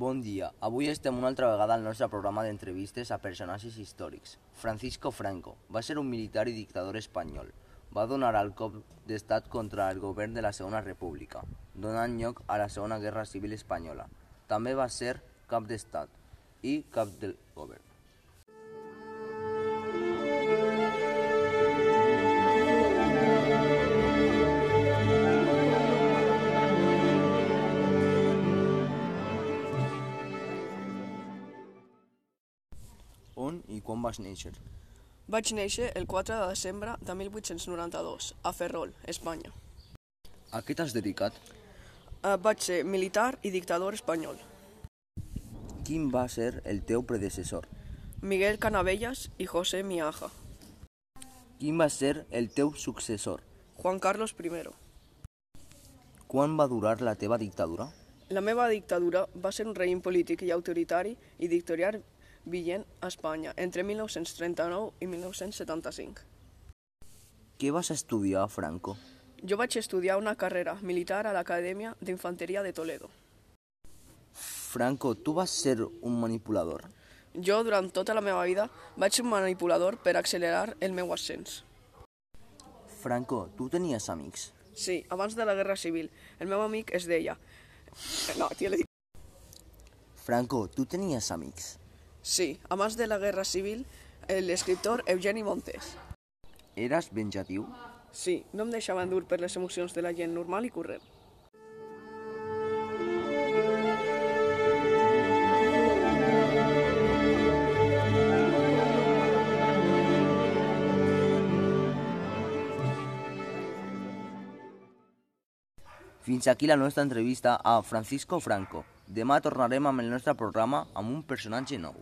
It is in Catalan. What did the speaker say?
Bon dia. Avui estem una altra vegada al nostre programa d'entrevistes a personatges històrics. Francisco Franco va ser un militar i dictador espanyol. Va donar el cop d'estat contra el govern de la Segona República, donant lloc a la Segona Guerra Civil Espanyola. També va ser cap d'estat i cap del govern. On i quan vas néixer? Vaig néixer el 4 de desembre de 1892, a Ferrol, Espanya. A què t'has dedicat? Eh, Vaig ser militar i dictador espanyol. Quin va ser el teu predecessor? Miguel Canavellas i José Miaja. Quin va ser el teu successor? Juan Carlos I. Quan va durar la teva dictadura? La meva dictadura va ser un règim polític i autoritari i dictatorial vigent a Espanya entre 1939 i 1975. Què vas estudiar, Franco? Jo vaig estudiar una carrera militar a l'Acadèmia d'Infanteria de Toledo. Franco, tu vas ser un manipulador. Jo, durant tota la meva vida, vaig ser un manipulador per accelerar el meu ascens. Franco, tu tenies amics. Sí, abans de la Guerra Civil, el meu amic es deia... No, dit... Franco, tu tenies amics. Sí, abans de la Guerra Civil, l'escriptor Eugeni Montes. Eres venjatiu? Sí, no em deixava endur per les emocions de la gent normal i corrent. Fins aquí la nostra entrevista a Francisco Franco. Demà tornarem amb el nostre programa amb un personatge nou.